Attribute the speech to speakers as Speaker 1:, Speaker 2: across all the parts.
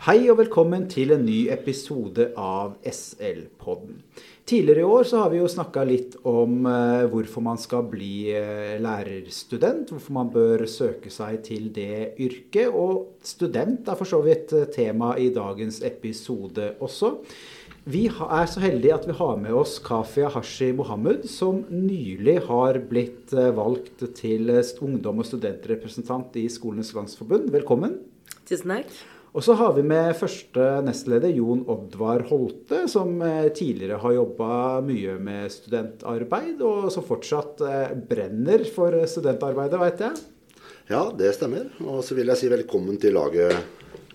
Speaker 1: Hei og velkommen til en ny episode av SL-podden. Tidligere i år så har vi jo snakka litt om eh, hvorfor man skal bli eh, lærerstudent. Hvorfor man bør søke seg til det yrket. Og student er for så vidt eh, tema i dagens episode også. Vi er så heldige at vi har med oss Kafia Hashi Mohammed, som nylig har blitt valgt til ungdom- og studentrepresentant i Skolenes landsforbund. Velkommen.
Speaker 2: Tusen takk.
Speaker 1: Og så har vi med første nestleder Jon Oddvar Holte, som eh, tidligere har jobba mye med studentarbeid, og som fortsatt eh, brenner for studentarbeidet, veit jeg.
Speaker 3: Ja, det stemmer. Og så vil jeg si velkommen til laget,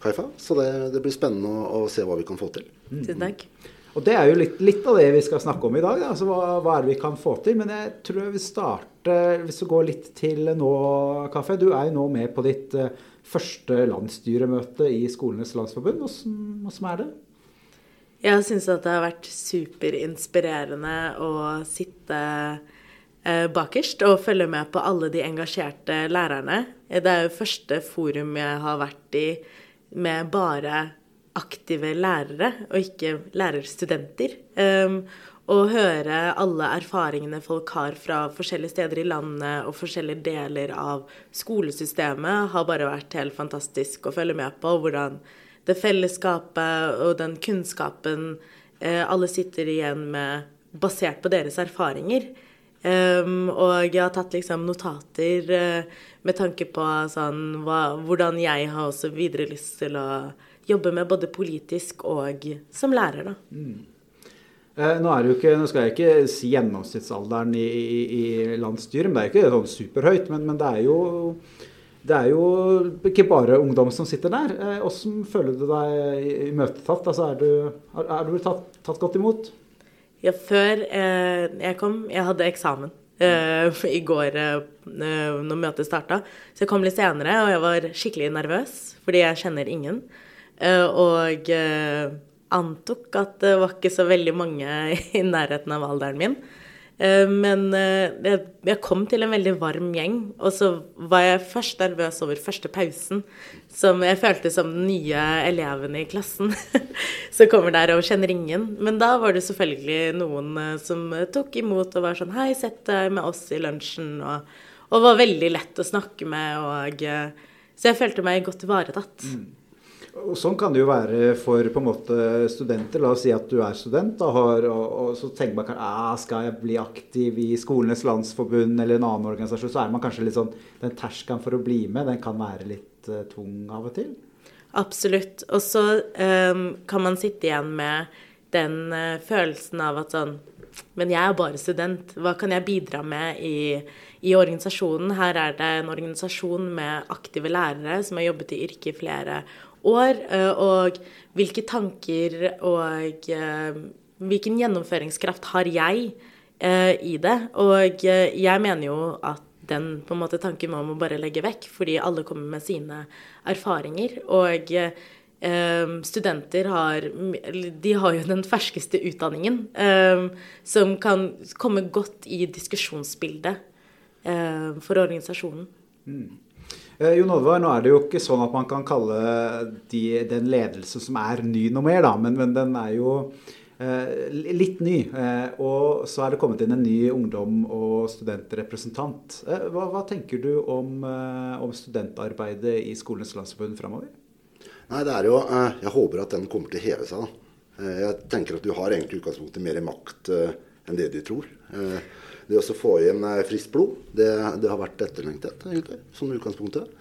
Speaker 3: Kaifa. Så det, det blir spennende å, å se hva vi kan få til.
Speaker 2: Tusen takk.
Speaker 1: Og det er jo litt, litt av det vi skal snakke om i dag. Da. Altså, hva, hva er det vi kan få til? Men jeg tror jeg vil starte, hvis du går litt til nå, Kaffe. Du er jo nå med på ditt eh, første landsstyremøte i Skolenes landsforbund. Hvordan, er det?
Speaker 2: Jeg syns at det har vært superinspirerende å sitte eh, bakerst og følge med på alle de engasjerte lærerne. Det er jo første forum jeg har vært i med bare aktive lærere, og ikke lærerstudenter. Og høre alle erfaringene folk har fra forskjellige steder i landet og forskjellige deler av skolesystemet, har bare vært helt fantastisk å følge med på. Hvordan det fellesskapet og den kunnskapen eh, alle sitter igjen med, basert på deres erfaringer. Um, og jeg har tatt liksom notater uh, med tanke på sånn, hva, hvordan jeg har også videre lyst til å jobbe med både politisk og som lærer, da.
Speaker 1: Eh, Nå, det jo ikke, nå skal jeg ikke si gjennomsnittsalderen i, i, i landsstyret, men det er ikke sånn superhøyt. Men, men det, er jo, det er jo ikke bare ungdom som sitter der. Eh, Hvordan føler du deg imøtetatt? Altså, er du, er du tatt, tatt godt imot?
Speaker 2: Ja, før eh, jeg kom Jeg hadde eksamen eh, i går eh, når møtet starta. Så jeg kom litt senere, og jeg var skikkelig nervøs fordi jeg kjenner ingen. Eh, og eh, antok at det var ikke så veldig mange i nærheten av alderen min. Eh, Men eh, jeg, kom til en veldig varm gjeng, og så var jeg først nervøs over første pausen, som jeg følte som den nye eleven i klassen. som kommer der og kjenner ingen. Men da var det selvfølgelig noen eh, som tok imot og var sånn Hei, sett deg med oss i lunsjen, og, og var veldig lett å snakke med, og Så jeg følte meg godt ivaretatt.
Speaker 1: Og Sånn kan det jo være for på en måte studenter. La oss si at du er student da, har, og, og så tenker man kanskje ah, skal jeg bli aktiv i Skolenes landsforbund eller en annen organisasjon, så er man kanskje litt sånn Den terskelen for å bli med, den kan være litt uh, tung av og til.
Speaker 2: Absolutt. Og så um, kan man sitte igjen med den uh, følelsen av at sånn Men jeg er bare student. Hva kan jeg bidra med i, i organisasjonen? Her er det en organisasjon med aktive lærere som har jobbet i yrket i flere år. eh, og hvilke tanker og eh, hvilken gjennomføringskraft har jeg eh, i det? Og jeg mener jo at den på en måte tanken må man bare legge vekk, fordi alle kommer med sine erfaringer. Og studenter har har jo den ferskeste utdanningen, som kan komme godt i diskusjonsbildet for organisasjonen.
Speaker 1: Eh, Jon Oddvar, nå er det jo ikke sånn at man kan kalle de, den ledelse som er ny noe mer, da, men, men den er jo eh, litt ny. Eh, og så er det kommet inn en ny ungdom- og studentrepresentant. Eh, hva, hva tenker du om, eh, om studentarbeidet i Skolenes landsforbund framover?
Speaker 3: Nei, det er jo eh, Jeg håper at den kommer til å heve seg, da. Eh, Jeg tenker at du har egentlig utgangspunktet mer makt eh, enn det de tror. Det å få inn eh, friskt blod, det, det har vært etterlengtet, egentlig, sånn utgangspunktet.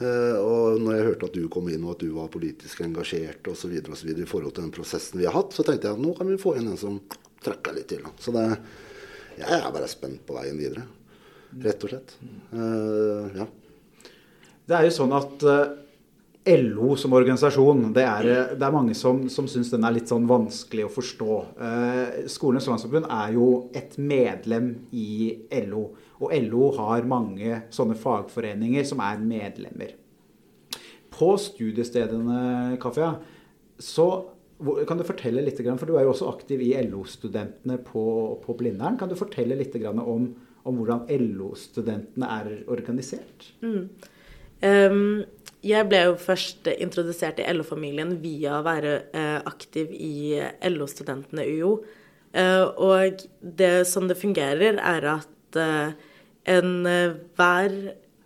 Speaker 3: Eh, Og når jeg hørte at du kom inn og at du var politisk engasjert osv. i forhold til den prosessen vi har hatt, så tenkte jeg at nå kan vi få inn en som trekker litt til. Så det, jeg er bare spent på veien videre, rett og slett. Eh, Ja.
Speaker 1: Det er jo sånn at LO som organisasjon, det er, det er mange som, som syns den er litt sånn vanskelig å forstå. Eh, Skolenes landsforbund er jo et medlem i LO. Og LO har mange sånne fagforeninger som er medlemmer. På studiestedene, Kaffia, så kan du fortelle litt, for du er jo også aktiv i LO-studentene på, på Blindern. Kan du fortelle litt om, om hvordan LO-studentene er organisert?
Speaker 2: Um, jeg ble jo først introdusert i LO-familien via å være eh, aktiv i LO-studentene UiO. Eh, og det, som det fungerer, er at eh, enhver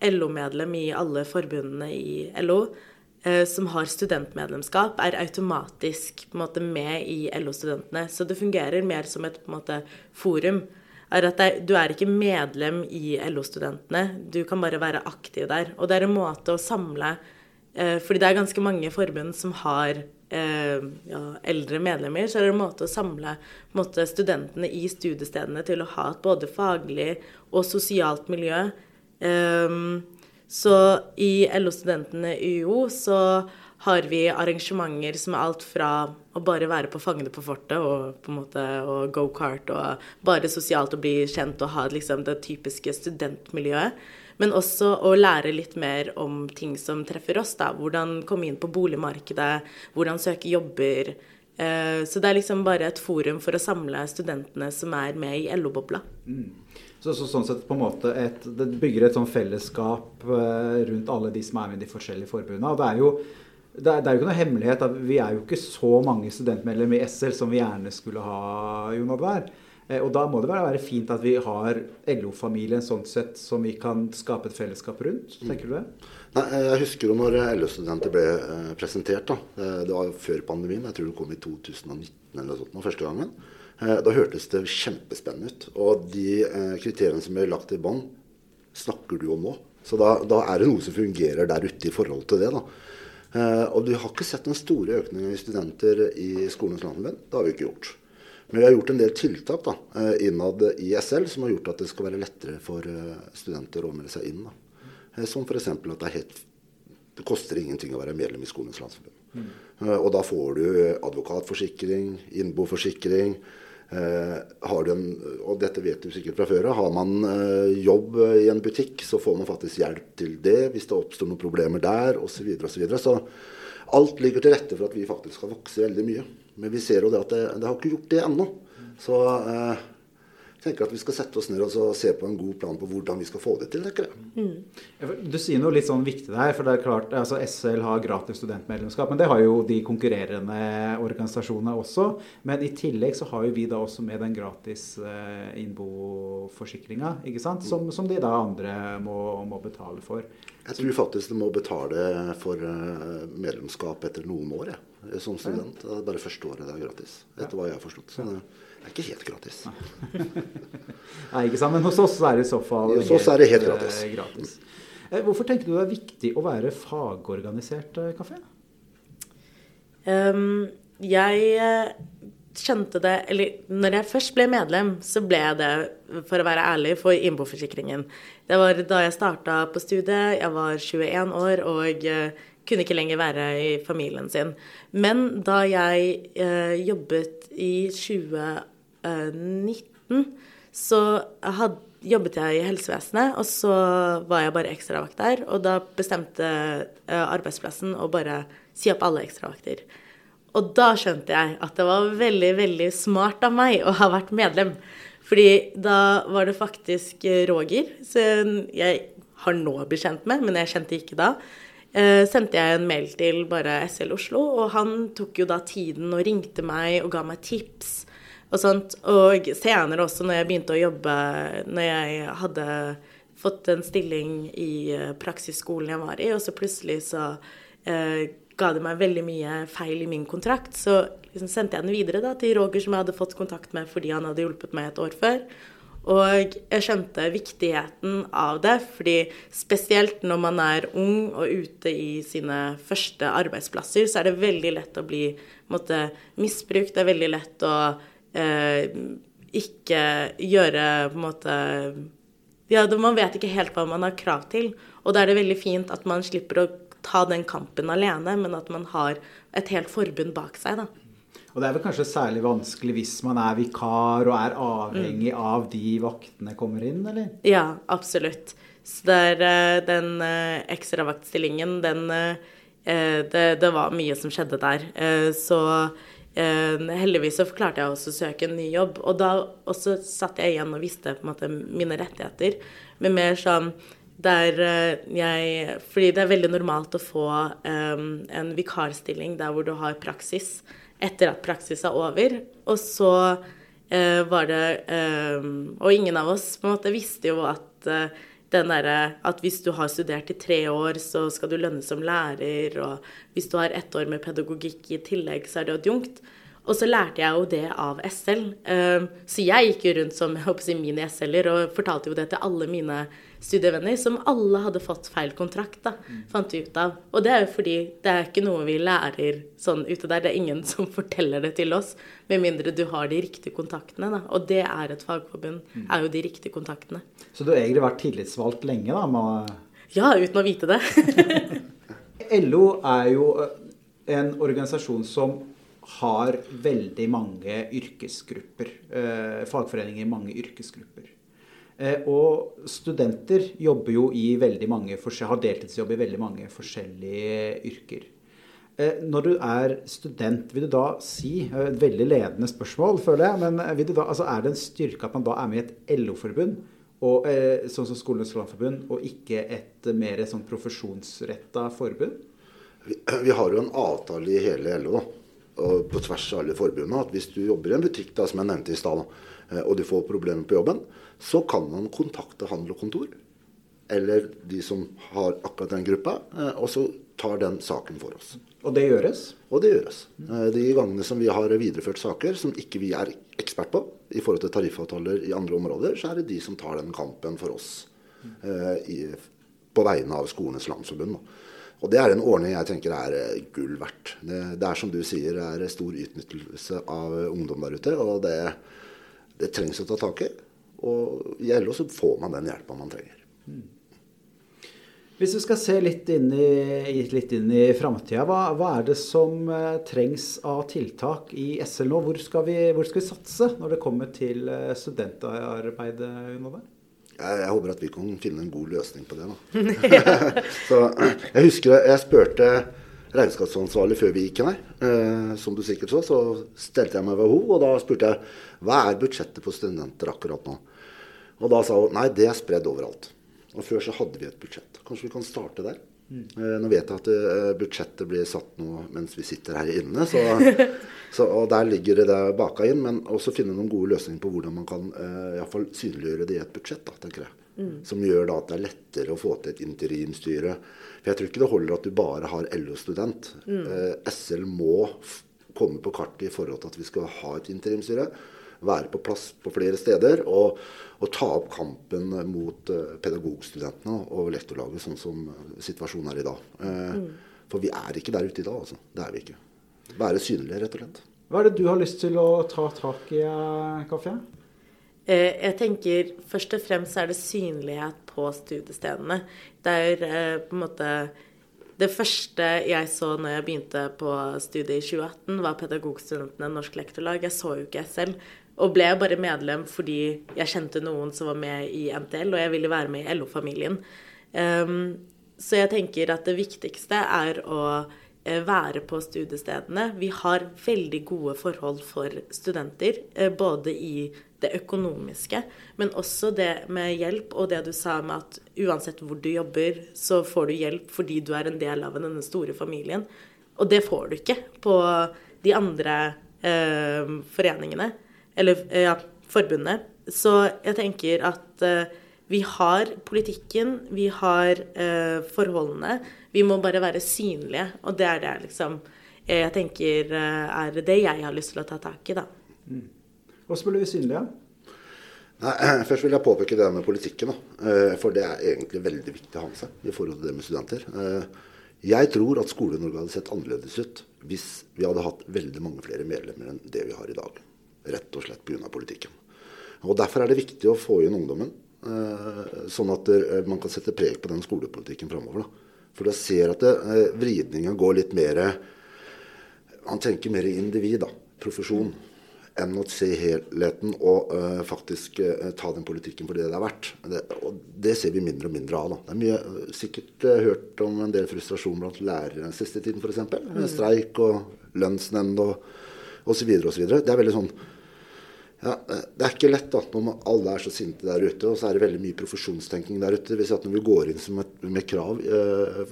Speaker 2: LO-medlem i alle forbundene i LO som har studentmedlemskap, er automatisk måte, med i LO-studentene. Så det fungerer mer som et måte, forum er at er, du er ikke medlem i LO-studentene. Du kan bare være aktiv der. Og det er en måte å samle eh, Fordi det er ganske mange forbund som har eh, ja, eldre medlemmer, så er det en måte å samle måte, studentene i studiestedene til å ha et både faglig og sosialt miljø. Eh, så i LO-studentene UiO så har vi arrangementer som er alt fra å bare være på Fangene på fortet og på en måte og go-kart og bare sosialt å bli kjent og ha liksom det typiske studentmiljøet. Men også å lære litt mer om ting som treffer oss. da, Hvordan komme inn på boligmarkedet, hvordan søke jobber. Eh, så det er liksom bare et forum for å samle studentene som er med i LO-bobla. Mm.
Speaker 1: Så, så, sånn sett på en måte et, Det bygger et sånn fellesskap eh, rundt alle de som er med i de forskjellige forbundene. Og det er jo det er, det er, jo ikke noe hemmelighet at vi er jo ikke så mange studentmedlemmer i SL som vi gjerne skulle ha, Jon Oddvar. Eh, og da må det være fint at vi har LO-familien sånn sett som vi kan skape et fellesskap rundt. Tenker du det?
Speaker 3: Nei, Jeg husker jo når LO-studenter ble eh, presentert. da. Eh, det var før pandemien. Jeg tror det kom i 2019 eller noe sånt, første gangen. Da hørtes det kjempespennende ut. Og de kriteriene som ble lagt i bånn, snakker du om nå. Så da, da, er det noe som fungerer der ute i forhold til det. da. Eh, og vi har ikke sett den store økningen i studenter i Skolens landsforbund. Det har vi ikke gjort. Men vi har gjort en del tiltak da, eh, innad i SL som har gjort at det skal være lettere for eh, studenter å melde seg inn. Da. Som f.eks. at det, helt, det koster ingenting å være medlem i Skolens landsforbund. Mm. Og da får du advokatforsikring, innboforsikring, har du en, og dette vet du sikkert fra før har man eh, jobb i en butikk, så får man faktisk hjelp til det hvis det oppstår noen problemer der osv. Så, videre, og så, videre. så alt ligger til rette for at vi faktisk skal vokse veldig mye. Men vi ser jo det at det, det har ikke gjort det ennå. Så eh, tenker at vi skal sette oss ned og se på en god plan på hvordan vi skal få det til. ikke det?
Speaker 1: Mm. Du sier noe litt sånn viktig der. for det er klart, altså SL har gratis studentmedlemskap. Men det har jo de konkurrerende organisasjonene også. Men i tillegg så har jo vi da også med den gratis eh, innboforsikringa, ikke sant? Som, som, de da andre må, må betale for.
Speaker 3: Jeg tror faktisk du må betale for eh, medlemskap etter noen år jeg, som student. Det er bare første året det er gratis, etter hva jeg har forstått. Så det er ikke helt gratis.
Speaker 1: Nei, ikke sant. Men hos oss er det i så fall
Speaker 3: hos oss er det helt gratis.
Speaker 1: Eh, gratis. Eh, hvorfor tenker du det er viktig å være fagorganisert kafé?
Speaker 2: Um, jeg skjønte det Eller når jeg først ble medlem, så ble jeg det, for å være ærlig, for innboforsikringen. Det var da jeg starta på studiet, jeg var 21 år og kunne ikke lenger være i familien sin. Men da jeg eh, jobbet i 2019, så had, jobbet jeg i helsevesenet, og så var jeg bare ekstravakt der. Og da bestemte uh, arbeidsplassen å bare si opp alle ekstravakter. Og da skjønte jeg at det var veldig, veldig smart av meg å ha vært medlem. Fordi da var det faktisk eh, Roger, som jeg har nå blitt kjent med, men jeg kjente ikke da. Eh, sendte jeg en mail til bare SL Oslo, og han tok jo da tiden og ringte meg og ga meg tips og sånt. Og senere også, når jeg begynte å jobbe, når jeg hadde fått en stilling i eh, praksisskolen jeg var i, og så plutselig så eh, ga det meg veldig mye feil i min kontrakt. Så liksom sendte jeg den videre da, til Roger, som jeg hadde fått kontakt med fordi han hadde hjulpet meg et år før. Og jeg skjønte viktigheten av det, fordi spesielt når man er ung og ute i sine første arbeidsplasser, så er det veldig lett å bli måtte, misbrukt. Det er veldig lett å eh, ikke gjøre på en måte Ja, man vet ikke helt hva man har krav til. Og da er det veldig fint at man slipper å ta den kampen alene, men at man har et helt forbund bak seg. da.
Speaker 1: Og det er vel kanskje særlig vanskelig hvis man er vikar og er avhengig mm. av de vaktene kommer inn, eller?
Speaker 2: Ja, absolutt. Så der, eh, den ekstravaktstillingen, ekstravaktsstillingen, den uh, det, det, var mye som skjedde der. Så heldigvis så klarte jeg også å søke en ny jobb. Og da også satt jeg igjen og visste på en måte mine rettigheter. Men mer sånn Der jeg Fordi det er veldig normalt å få um, en vikarstilling der hvor du har praksis etter at praksis er over. Og så uh, var det um, Og ingen av oss på en måte visste jo at uh, den derre at hvis du har studert i tre år, så skal du lønnes som lærer, og hvis du har ett år med pedagogikk i tillegg, så er det adjunkt. Og så lærte jeg jo det av SL. Ehm, så jeg gikk jo rundt som jeg håper, mini-SL-er og fortalte jo det til alle mine studievenner, som alle hadde fått feil kontrakt, da, fant vi ut av. Og det er jo fordi det er ikke noe vi lærer sånn ute der. Det er ingen som forteller det til oss, med mindre du har de riktige kontaktene. Da. Og det er et fagforbund, er jo de riktige kontaktene.
Speaker 1: Så du har egentlig vært tillitsvalgt lenge, da? Med...
Speaker 2: Ja, uten å vite det.
Speaker 1: LO er jo en organisasjon som har veldig mange yrkesgrupper. Eh, fagforeninger i mange yrkesgrupper. Eh, og studenter jo i veldig mange, har deltidsjobb i veldig mange forskjellige yrker. Eh, når du er student, vil du da si Et veldig ledende spørsmål, føler jeg. Men da, altså er det en styrke at man da er med i et LO-forbund, sånn som Skolenes Landforbund, og ikke et mer sånn profesjonsretta forbund?
Speaker 3: Vi, vi, har jo en avtale i hele LO, på tvers av alle forbundene at hvis du jobber i en butikk, da, som jeg nevnte i stad, eh, og du får problemer på jobben, så kan man kontakte handel og kontor. Eller de som har akkurat den gruppa, eh, og så tar den saken for oss.
Speaker 1: Og det gjøres?
Speaker 3: Og det gjøres. Eh, de gangene som vi har videreført saker som ikke vi er ekspert på, i forhold til tariffavtaler i andre områder, så er det de som tar den kampen for oss på vegne av Skolenes landsforbund. Og det er en ordning jeg tenker er eh, gull verdt. Det, det er som du sier, det er stor utnyttelse av ungdom der ute. Og det, det trengs å ta tak i. Og i LO så får man den hjelpa man trenger.
Speaker 1: Hvis du skal se litt inn i, litt inn i framtida, hva, hva, er det som uh, trengs av tiltak i SL nå? Hvor skal, vi, hvor skal vi satse når det kommer til uh, studentarbeidet?
Speaker 3: Jeg, jeg, håper at vi kan finne en god løsning på det. så, jeg husker jeg spurte regnskapsansvarlig før vi gikk inn her. Eh, som du sikkert så, så stelte jeg meg ved henne, og da spurte jeg hva er budsjettet for studenter akkurat nå. Og da sa hun nei, det er spredd overalt. Og før så hadde vi et budsjett. Kanskje vi kan starte der? Mm. Nå vet jeg at eh, budsjettet blir satt nå mens vi sitter her inne, så, så, og der ligger det der baka inn. Men også finne noen gode løsninger på hvordan man kan uh, i fall synliggjøre det i et budsjett. Da, tenker jeg. Mm. Som gjør da at det er lettere å få til et interimstyre. For jeg tror ikke det holder at du bare har LO-student. Mm. Uh, SL må komme på kartet i forhold til at vi skal ha et interimstyre være på plass på flere steder og, og ta opp kampen mot uh, pedagogstudentene og lektorlaget, sånn som eh, situasjonen er i dag. Uh, mm. For vi er ikke der ute i dag, altså. Det er vi ikke. Være synlige, rett og slett.
Speaker 1: Hva er det du har lyst til å ta tak i, Kaffe?
Speaker 2: Jeg tenker først og fremst er det synlighet på studiestedene. Det er på en måte det første jeg så når jeg begynte på studiet i 2018, var pedagogstudentene Norsk Lektorlag. Jeg så jo ikke jeg selv. Og ble bare medlem fordi jeg kjente noen som var med i NTL, og jeg ville være med i LO-familien. Um, så jeg tenker at det viktigste er å eh, være på studiestedene. Vi har veldig gode forhold for studenter, eh, både i det økonomiske, men også det med hjelp, og det du sa med at uansett hvor du jobber, så får du hjelp fordi du er en del av denne store familien. Og det får du ikke på de andre eh, foreningene eller ja, forbundet. Så jeg tenker at uh, vi har politikken, vi har uh, forholdene. Vi må bare være synlige, og det er det liksom jeg tenker uh, er det jeg har lyst til å ta tak i, da. Mm.
Speaker 1: Hvordan blir vi synlige?
Speaker 3: Nei, først vil jeg påpeke det med politikken. Da. For det er egentlig veldig viktig å ha med seg i forhold til det med studenter. Jeg tror at Skole-Norge hadde sett annerledes ut hvis vi hadde hatt veldig mange flere medlemmer enn det vi har i dag. Rett og slett pga. politikken. Og Derfor er det viktig å få inn ungdommen, eh, sånn at eh, man kan sette preg på den skolepolitikken framover. For da ser at eh, vridninga går litt mer Man tenker mer individ, da, profesjon, enn å se helheten og faktisk ta den politikken for det det er verdt. Det, og det ser vi mindre og mindre av. da. Det er mye, sikkert hørt om en del frustrasjon blant lærere den siste tiden, f.eks. Streik og lønnsnemnd og osv. osv. Det er veldig sånn Ja, Det er ikke lett da, når alle er så sinte der ute, og så er det veldig mye profesjonstenking der ute. Hvis at Når vi går inn et, med krav eh,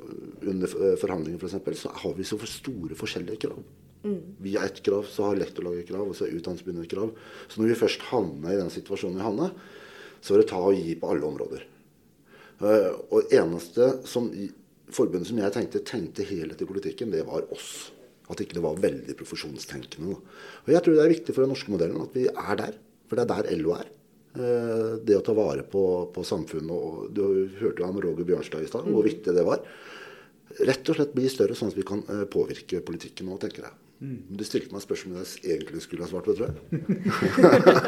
Speaker 3: under eh, forhandlinger f.eks., så har vi så for store forskjellige krav. Mm. Vi har ett krav, så har lektorlaget krav, og så har Utdanningsforbundet krav. Så når vi først havner i den situasjonen vi havner, så er det ta og gi på alle områder. Eh, og eneste som forbundet som jeg tenkte tenkte helhet i politikken, det var oss. At ikke det var veldig profesjonstenkende. Og Jeg tror det er viktig for den norske modellen at vi er der. For det er der LO er. Eh, det å ta vare på, på samfunnet. og Du hørte jo om Roger Bjørnstad i stad, hvor viktig det var. Rett og slett bli større, sånn at vi kan eh, påvirke politikken nå, tenker jeg. Mm. Du stilte meg spørsmål jeg egentlig skulle ha svart på, tror jeg.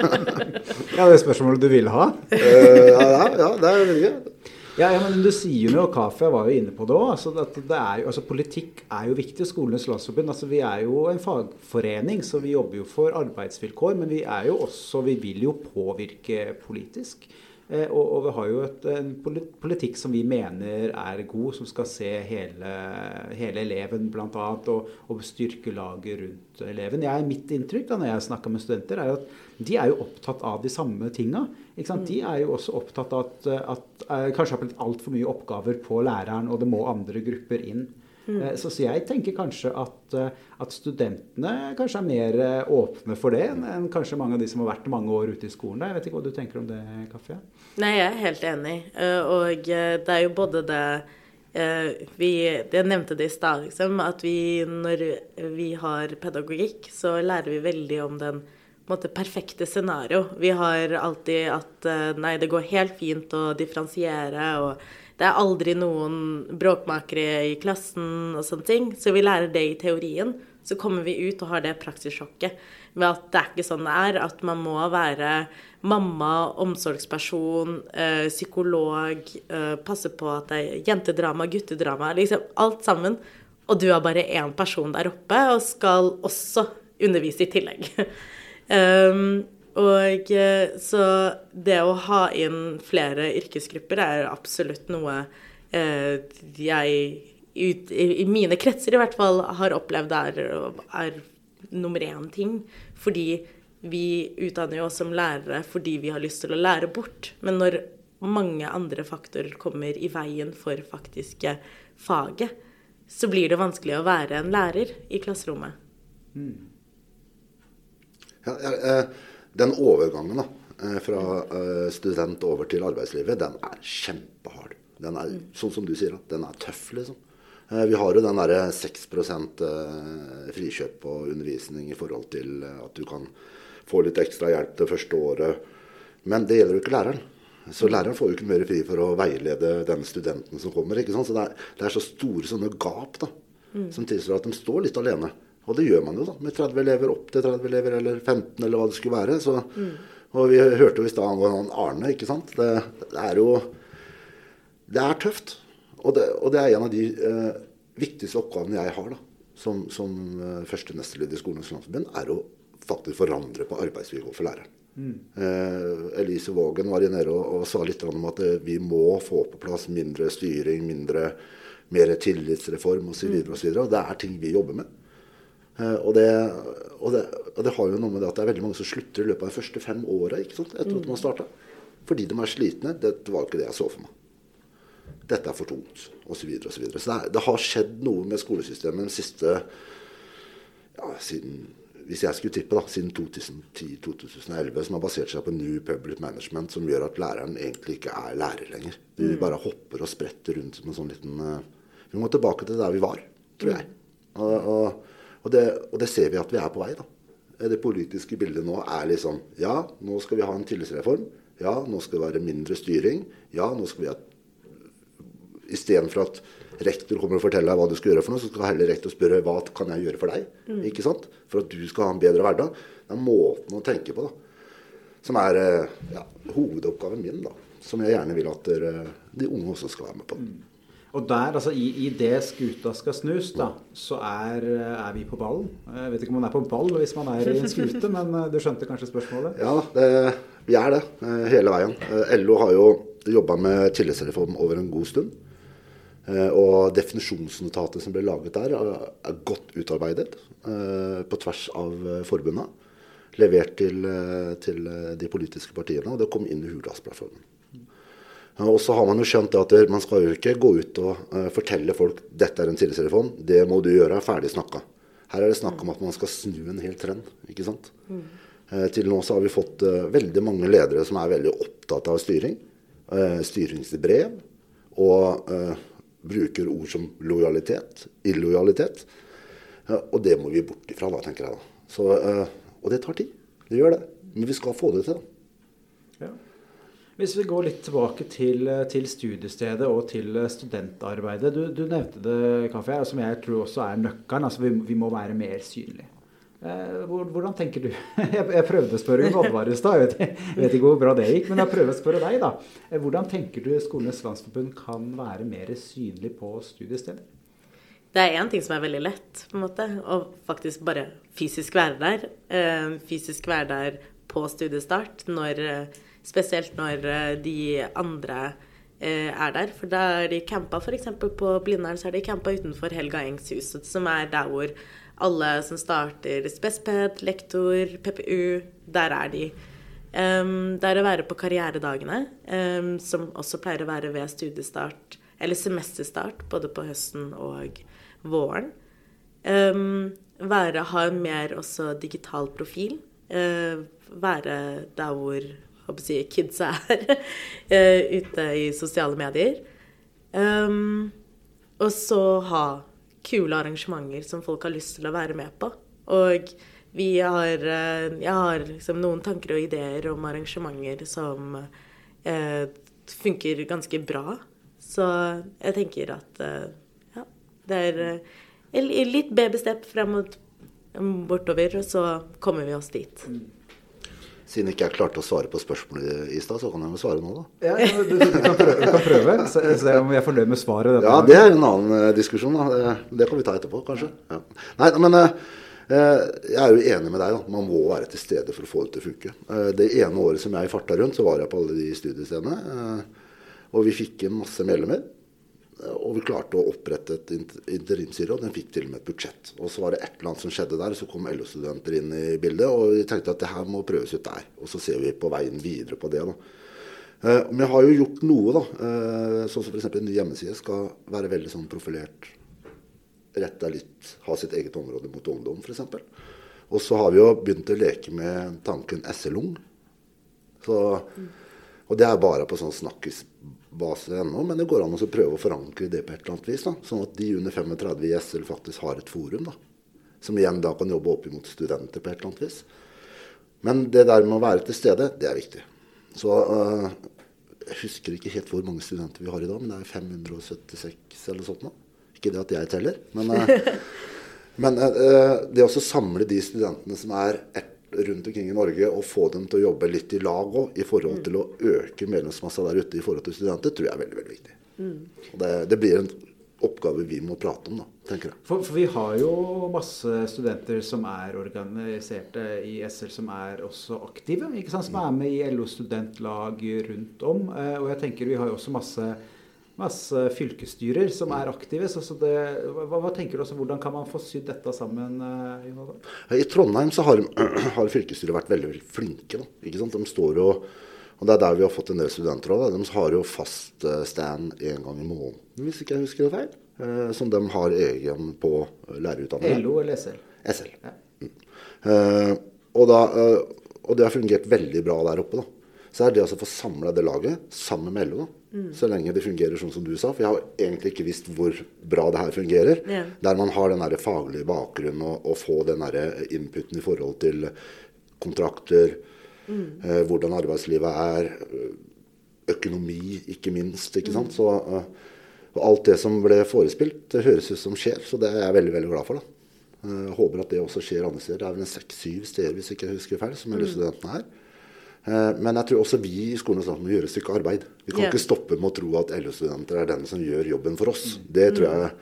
Speaker 1: ja, det er spørsmålet du vil ha?
Speaker 3: uh, ja, ja, det er veldig gøy.
Speaker 1: Ja, ja, men du sier jo, og Kaffe var jo inne på det òg, altså, altså, politikk er jo viktig. Skolenes landsforbund. Altså, vi er jo en fagforening, så vi jobber jo for arbeidsvilkår. Men vi er jo også, vi vil jo påvirke politisk. Eh, og, og, vi har jo et, en politikk som vi mener er god, som skal se hele, hele eleven bl.a. Og, og styrke laget rundt eleven. Jeg, mitt inntrykk da når jeg snakker med studenter, er at de er jo opptatt av de samme tinga. De er jo også opptatt av at, at uh, kanskje har blitt altfor mye oppgaver på læreren, og det må andre grupper inn. Mm. Eh, så, så, jeg tenker kanskje at, eh, at, studentene kanskje er mer eh, åpne for det enn kanskje mange av de som har vært mange år ute i skolen. Jeg vet ikke hva du tenker om det, Kaffe?
Speaker 2: Nei, jeg er helt enig. Og det er jo både det vi, Jeg nevnte det i stad, liksom, at vi når vi har pedagogikk, så lærer vi veldig om den måte, perfekte scenario. Vi har alltid at nei, det går helt fint å differensiere. og det er aldri noen bråkmakere i klassen og sånne ting. Så vi lærer det i teorien. Så kommer vi ut og har det praksissjokket med at det er ikke sånn det er. At man må være mamma, omsorgsperson, øh, psykolog, øh, passe på at det er jentedrama, guttedrama, liksom alt sammen. Og du er bare én person der oppe og skal også undervise i tillegg. um, Og eh, så det å ha inn flere yrkesgrupper er absolutt noe eh, jeg ut, i, mine kretser i hvert fall har opplevd er, er nummer én ting. Fordi vi utdanner jo oss som lærere fordi vi har lyst til å lære bort. Men når mange andre faktorer kommer i veien for faktiske faget, så blir det vanskelig å være en lærer i klasserommet. Mm.
Speaker 3: Ja, ja, jeg den overgangen da, eh, fra eh, student over til arbeidslivet, den er kjempehard. Den er, sånn som du sier, den er tøff, liksom. Eh, vi har jo den derre 6% frikjøp på undervisning i forhold til at du kan få litt ekstra hjelp det første året. Men det gjelder jo ikke læreren. Så læreren får jo ikke mer fri for å veilede den studenten som kommer. Så det er, det er så store sånne gap da, mm. som tilsier at de står litt alene. Og det gjør man jo, da. Med 30 elever opp til 30 elever, eller 15, eller hva det skulle være. Så, mm. Og vi hørte jo i stad angående Arne, ikke sant. Det, det, er jo Det er tøft. Og det, og det er en av de eh, viktigste oppgavene jeg har da, som, som uh, første nestleder i Skolens landsforbund, er å faktisk forandre på arbeidsvilkår for læreren. Mm. Eh, Elise Vågen var nede og, og, sa litt om at eh, vi må få på plass mindre styring, mindre, mer tillitsreform osv. Og, så videre, og, så og det er ting vi jobber med. Eh, og det, og, det, og det, har jo noe med det at det er veldig mange som slutter i løpet av de første fem åra etter at man starta. Fordi de er slitne. Dette var ikke det jeg så for meg. Dette er for tungt, osv. Så, videre, og så, videre. så det, det, har skjedd noe med skolesystemet den siste ja, siden hvis jeg skulle tippe, da, siden 2010-2011, som har basert seg på New Public Management, som gjør at læreren egentlig ikke er lærer lenger. Vi mm. bare hopper og spretter rundt som en sånn liten uh, Vi må tilbake til der vi var, tror jeg. Og, og og det, og det, ser vi at vi er på vei. da. Det politiske bildet nå er liksom Ja, nå skal vi ha en tillitsreform. Ja, nå skal det være mindre styring. Ja, nå skal vi ha Istedenfor at rektor kommer og forteller deg hva du skal gjøre, for noe, så skal heller rektor spørre hva kan jeg gjøre for deg. Mm. ikke sant? For at du skal ha en bedre hverdag. Det er måten å tenke på da, som er eh, ja, hovedoppgaven min. da, Som jeg gjerne vil at de unge også skal være med på. Mm.
Speaker 1: Og der, altså i, i det skuta skal snus, da, så er, er, vi på ballen. Jeg vet ikke om man er på ball hvis man er i en skute, men eh, du skjønte kanskje spørsmålet?
Speaker 3: Ja, det, vi er det eh, hele veien. Eh, LO har jo jobba med tillitsreform over en god stund. Og definisjonsnotatet som ble laget der, er godt utarbeidet på tvers av forbundene. levert til, til de politiske partiene, og det kom inn i Hurdalsplattformen. Og så har man jo skjønt at man skal jo ikke gå ut og uh, fortelle folk dette er en tillitsreform, det må du gjøre, ferdig snakka. Her er det snakk om at man skal snu en hel trend. ikke sant? Mm. Uh, til nå så har vi fått uh, veldig mange ledere som er veldig opptatt av styring. styringsbrev. Og bruker ord som lojalitet, illojalitet. og det må vi bort ifra, da, tenker jeg. da. Så, og det tar tid. Det gjør det. Men vi skal få det til. Ja.
Speaker 1: Hvis vi går litt tilbake til, til studiestedet og til studentarbeidet. Du, du nevnte det, Kaffe, som jeg tror også er nøkkelen. Altså vi, vi må være mer synlige. Eh, hvordan tenker du? Jeg prøvde å spørre om Oddvar i stad. Jeg vet ikke hvor bra det gikk, men jeg prøver å spørre deg, da. Eh, hvordan tenker du Skolenes landsforbund kan være mer synlig på studiestedet?
Speaker 2: Det er én ting som er veldig lett, på en måte. Å faktisk bare fysisk være der. Eh, fysisk være der på studiestart når Spesielt når eh, de andre eh, er der. For da er de campa f.eks. på Blindern, så er de campa utenfor Helga Engshuset, som er der hvor alle som starter Spesped, lektor, PPU, der er de. Um, det er å være på karrieredagene, um, som også pleier å være ved studiestart, eller semesterstart, både på høsten og våren. Um, være, ha en mer også digital profil. Uh, være der hvor si, kidsa er uh, ute i sosiale medier. Um, og så ha kule arrangementer som folk har lyst til å være med på. Og vi har, uh, jeg har liksom noen tanker og ideer om arrangementer som eh, funker ganske bra. Så jeg tenker at ja, det er litt babystep frem og bortover, og så kommer vi oss dit.
Speaker 3: Siden ikke jeg klarte å svare på spørsmålet i stad, så kan jeg jo svare nå, da.
Speaker 1: Ja, du, du, du, kan prøve, du kan prøve. Se, se om vi er fornøyd med svaret.
Speaker 3: Ja, det er en annen uh, diskusjon. Da. Det, kan vi ta etterpå, kanskje. Ja. Nei, men uh, jeg er jo enig med deg. da. Man må være til stede for å få det til å funke. Det ene året som jeg farta rundt, så var jeg på alle de studiestedene. Og vi fikk masse medlemmer. Og vi klarte å opprette et interimsstyre, og den fikk til og med et budsjett. Og så var det et eller annet som skjedde der, så kom LO-studenter inn i bildet. Og vi tenkte at det her må prøves ut der. Og så ser vi på veien videre på det. da. Eh, men jeg har jo gjort noe, da. Eh, sånn som f.eks. en ny hjemmeside skal være veldig sånn profilert. Retta litt, ha sitt eget område mot ungdom, f.eks. Og så har vi jo begynt å leke med tanken SL-ung. Og det er bare på sånn snakkes base ennå, men det går an å prøve å forankre det på et eller annet vis. Da. Sånn at de under 35 i SL faktisk har et forum. Da. Som igjen da kan jobbe opp mot studenter på et eller annet vis. Men det der med å være til stede, det er viktig. Så uh, jeg husker ikke helt hvor mange studenter vi har i dag, men det er 576 eller sånt nå. Ikke det at jeg teller, men, uh, men uh, det å samle de studentene som er ett rundt omkring i Norge og få dem til å jobbe litt i lag òg, i forhold til å øke medlemsmassa der ute i forhold til studenter, tror jeg er veldig veldig viktig. Mm. Det, det, blir en oppgave vi må prate om, da, tenker jeg.
Speaker 1: For, for, vi har jo masse studenter som er organiserte i SL, som er også aktive. Som er med i LO studentlag rundt om. Eh, og jeg tenker vi har jo også masse masse fylkesstyrer som er aktive. Så, så det, hva, hva, tenker du også, Hvordan kan man få sydd dette sammen?
Speaker 3: Uh, I Trondheim så har, har fylkesstyret vært veldig, veldig flinke. Da, ikke sant? De står jo, og Det er der vi har fått en del studenter òg. De har jo fast eh, stand én gang i måneden, hvis ikke jeg husker det feil. Uh, som de har egen på lærerutdanningen.
Speaker 1: LO eller SL?
Speaker 3: SL. Ja. Mm. Uh, og, da, og, det har fungert veldig bra der oppe. da. Så er det altså å få samla det laget sammen med LO. Mm. Så lenge det fungerer sånn som du sa. For jeg har egentlig ikke visst hvor bra det her fungerer. Yeah. Der man har den der faglige bakgrunnen og, og få den der inputen i forhold til kontrakter, mm. eh, hvordan arbeidslivet er, økonomi ikke minst. ikke sant? Mm. Så, og alt det som ble forespilt, det høres ut som skjer. Så det er jeg veldig veldig glad for. da. Jeg uh, håper at det også skjer andre steder. Det er vel en seks-syv steder hvis jeg ikke husker feil, som mm. studentene er. Eh, men jeg tror også vi i skolen må gjøre et stykke arbeid. Vi kan yeah. ikke stoppe med å tro at LO-studenter er den som gjør jobben for oss. Det tror jeg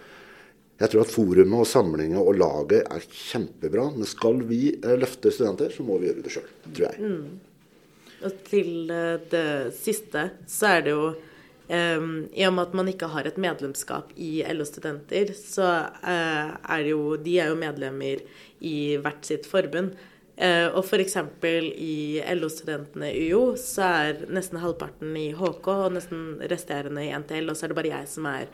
Speaker 3: jeg tror at forumet og samlinga og laget er kjempebra. Men skal vi eh, løfte studenter, så må vi gjøre det sjøl, tror jeg. Mm.
Speaker 2: Og til eh, det siste så er det jo um, I og med at man ikke har et medlemskap i LO-studenter, så uh, er det jo De er jo medlemmer i hvert sitt forbund. Eh, og f.eks. i LO-studentene UiO så er nesten halvparten i HK og nesten resterende i NTL, og så er det bare jeg som er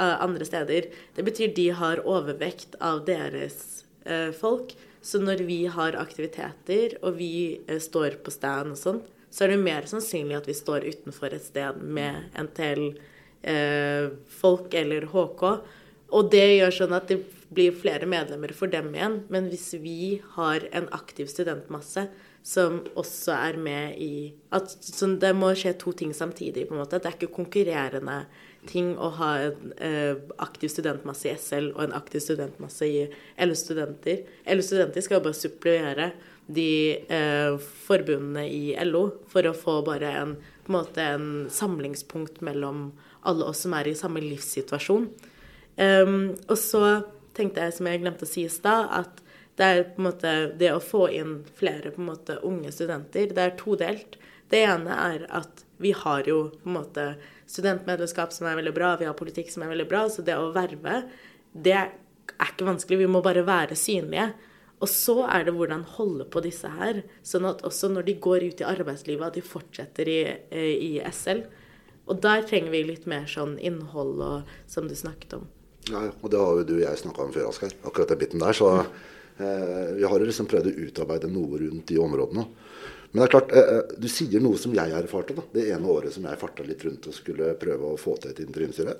Speaker 2: uh, andre steder. Det betyr de har overvekt av deres uh, folk. Så når vi har aktiviteter, og vi uh, står på stand og sånn, så er det mer sannsynlig at vi står utenfor et sted med NTL-folk eller HK. Og det gjør sånn at det blir flere medlemmer for dem igjen. Men hvis vi har en aktiv studentmasse som også er med i at, Det må skje to ting samtidig. på en måte. Det er ikke konkurrerende ting å ha en eh, aktiv studentmasse i SL og en aktiv studentmasse i LO-studenter. LO-studenter skal bare supplere de eh, forbundene i LO for å få bare en, på en, måte en samlingspunkt mellom alle oss som er i samme livssituasjon. Um, og så tenkte jeg, som jeg glemte å si i stad, at det er på en måte det å få inn flere på en måte unge studenter, det er todelt. Det ene er at vi har jo på en måte studentmedlemskap som er veldig bra, vi har politikk som er veldig bra, så det å verve, det er ikke vanskelig. Vi må bare være synlige. Og så er det hvordan holde på disse her, sånn at også når de går ut i arbeidslivet, at de fortsetter i, eh, i SL. Og der trenger vi litt mer sånn innhold og som du snakket om.
Speaker 3: Ja, og det har jo du og jeg snakka om før, Asgeir. Akkurat den biten der. Så eh, vi har liksom prøvd å utarbeide noe rundt de områdene. Men det er klart, eh, eh, du sier noe som jeg erfarte da, det ene året som jeg farta litt rundt og skulle prøve å få til et interimstyre.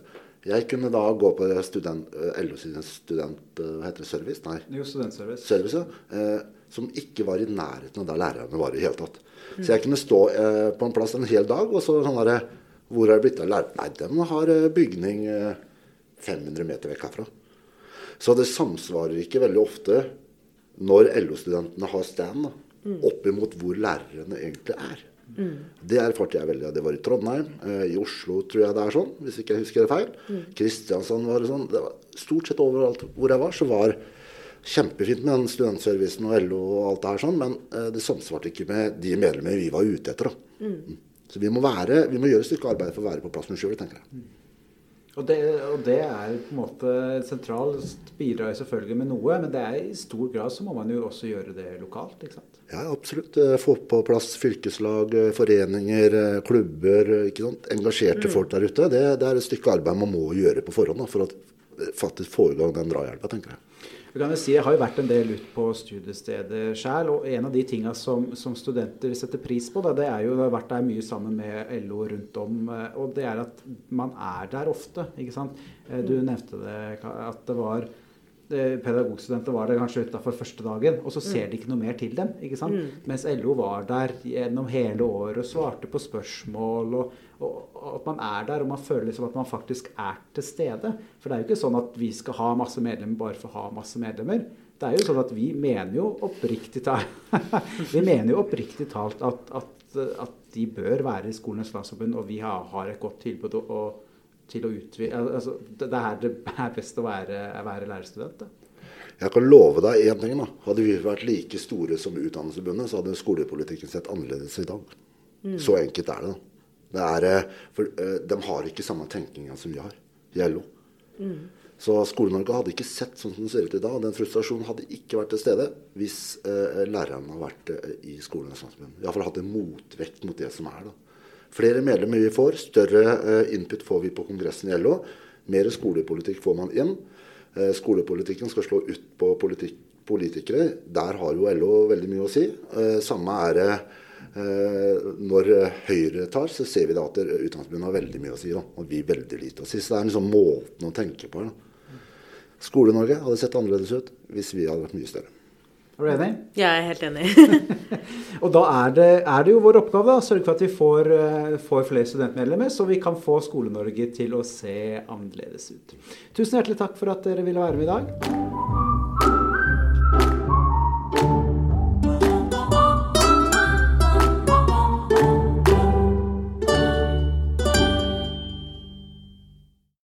Speaker 3: Jeg kunne da gå på student, eh, LO sin student... Eh, hva heter det? Service? Nei.
Speaker 1: Jo, studentservice.
Speaker 3: Service, ja. Eh, som ikke var i nærheten av der lærerne var i hele tatt. Mm. Så jeg kunne stå eh, på en plass en hel dag, og så sånn derre Hvor er det blitt av lærerne? Nei, de har bygning 500 meter vekk herfra. Så det samsvarer ikke veldig ofte når LO-studentene har stand, mm. oppimot hvor lærerne egentlig er. Mm. Det erfarte jeg veldig. Det var i Trondheim. Eh, I Oslo tror jeg det er sånn, hvis ikke jeg husker det feil. Mm. Kristiansand var det sånn. Det var stort sett overalt hvor jeg var, så var kjempefint med den studentservicen og LO og alt det her sånn, men eh, det samsvarte ikke med de medlemmer vi var ute etter. da. Mm. mm. Så vi må, være, vi må gjøre et stykke arbeid for å være på plass med sjøl, tenker jeg.
Speaker 1: Og det, og det, er på en måte sentralt. Bidrar selvfølgelig med noe, men det er i stor grad så må man jo også gjøre det lokalt. ikke sant?
Speaker 3: Ja, absolutt. Eh, få på plass fylkeslag, eh, foreninger, eh, klubber. ikke sant? Engasjerte mm. folk der ute. Det, det, er et stykke arbeid man må gjøre på forhånd da, for å faktisk få i gang den drahjelpa, tenker jeg.
Speaker 1: Vi kan jo si, Jeg har jo vært en del ute på studiestedet sjøl, og en av de tinga som, som, studenter setter pris på, da, det er jo å har vært der mye sammen med LO rundt om, eh, og det er at man er der ofte. ikke sant? Eh, du nevnte det, at det var pedagogstudenter var der kanskje utafor første dagen, og så ser mm. de ikke noe mer til dem. ikke sant? Mm. Mens LO var der gjennom hele året og svarte på spørsmål. Og, og, og, at man er der, og man føler liksom at man faktisk er til stede. For det er jo ikke sånn at vi skal ha masse medlemmer bare for å ha masse medlemmer. Det er jo sånn at vi mener jo oppriktig talt, vi mener jo oppriktig talt at, at, at, de bør være i Skolenes landsforbund, og vi har, har et godt tilbud. og til å utvide altså, Det er det er best å være, være lærerstudent. Da.
Speaker 3: Jeg kan love deg én ting. da. Hadde vi vært like store som Utdannelsesforbundet, så hadde skolepolitikken sett annerledes i dag. Mm. Så enkelt er det. da. Det er, eh, for uh, De har ikke samme tenkninga som vi har i LO. Mm. Så Skole-Norge hadde ikke sett sånn som det ser ut i dag. Den frustrasjonen hadde ikke vært til stede hvis eh, lærerne hadde vært eh, i landsforbund. Iallfall hatt en motvekt mot det som er. da. Flere medlemmer vi får, større eh, input får vi på kongressen i LO. Mer skolepolitikk får man inn. Eh, skolepolitikken skal slå ut på politikere. Der har jo LO veldig mye å si. Eh, samme er det når Høyre tar, så ser vi da at Utdanningsforbundet har veldig mye å si. Da, og vi veldig lite å si. Så det er liksom måten å tenke på. Skole-Norge hadde sett annerledes ut hvis vi hadde vært mye større.
Speaker 1: Er du enig?
Speaker 2: Jeg er helt enig.
Speaker 1: og da er det, er det, jo vår oppgave å sørge for at vi får, uh, får flere studentmedlemmer, så vi kan få Skole-Norge til å se annerledes ut. Tusen hjertelig takk for at dere ville være med i dag.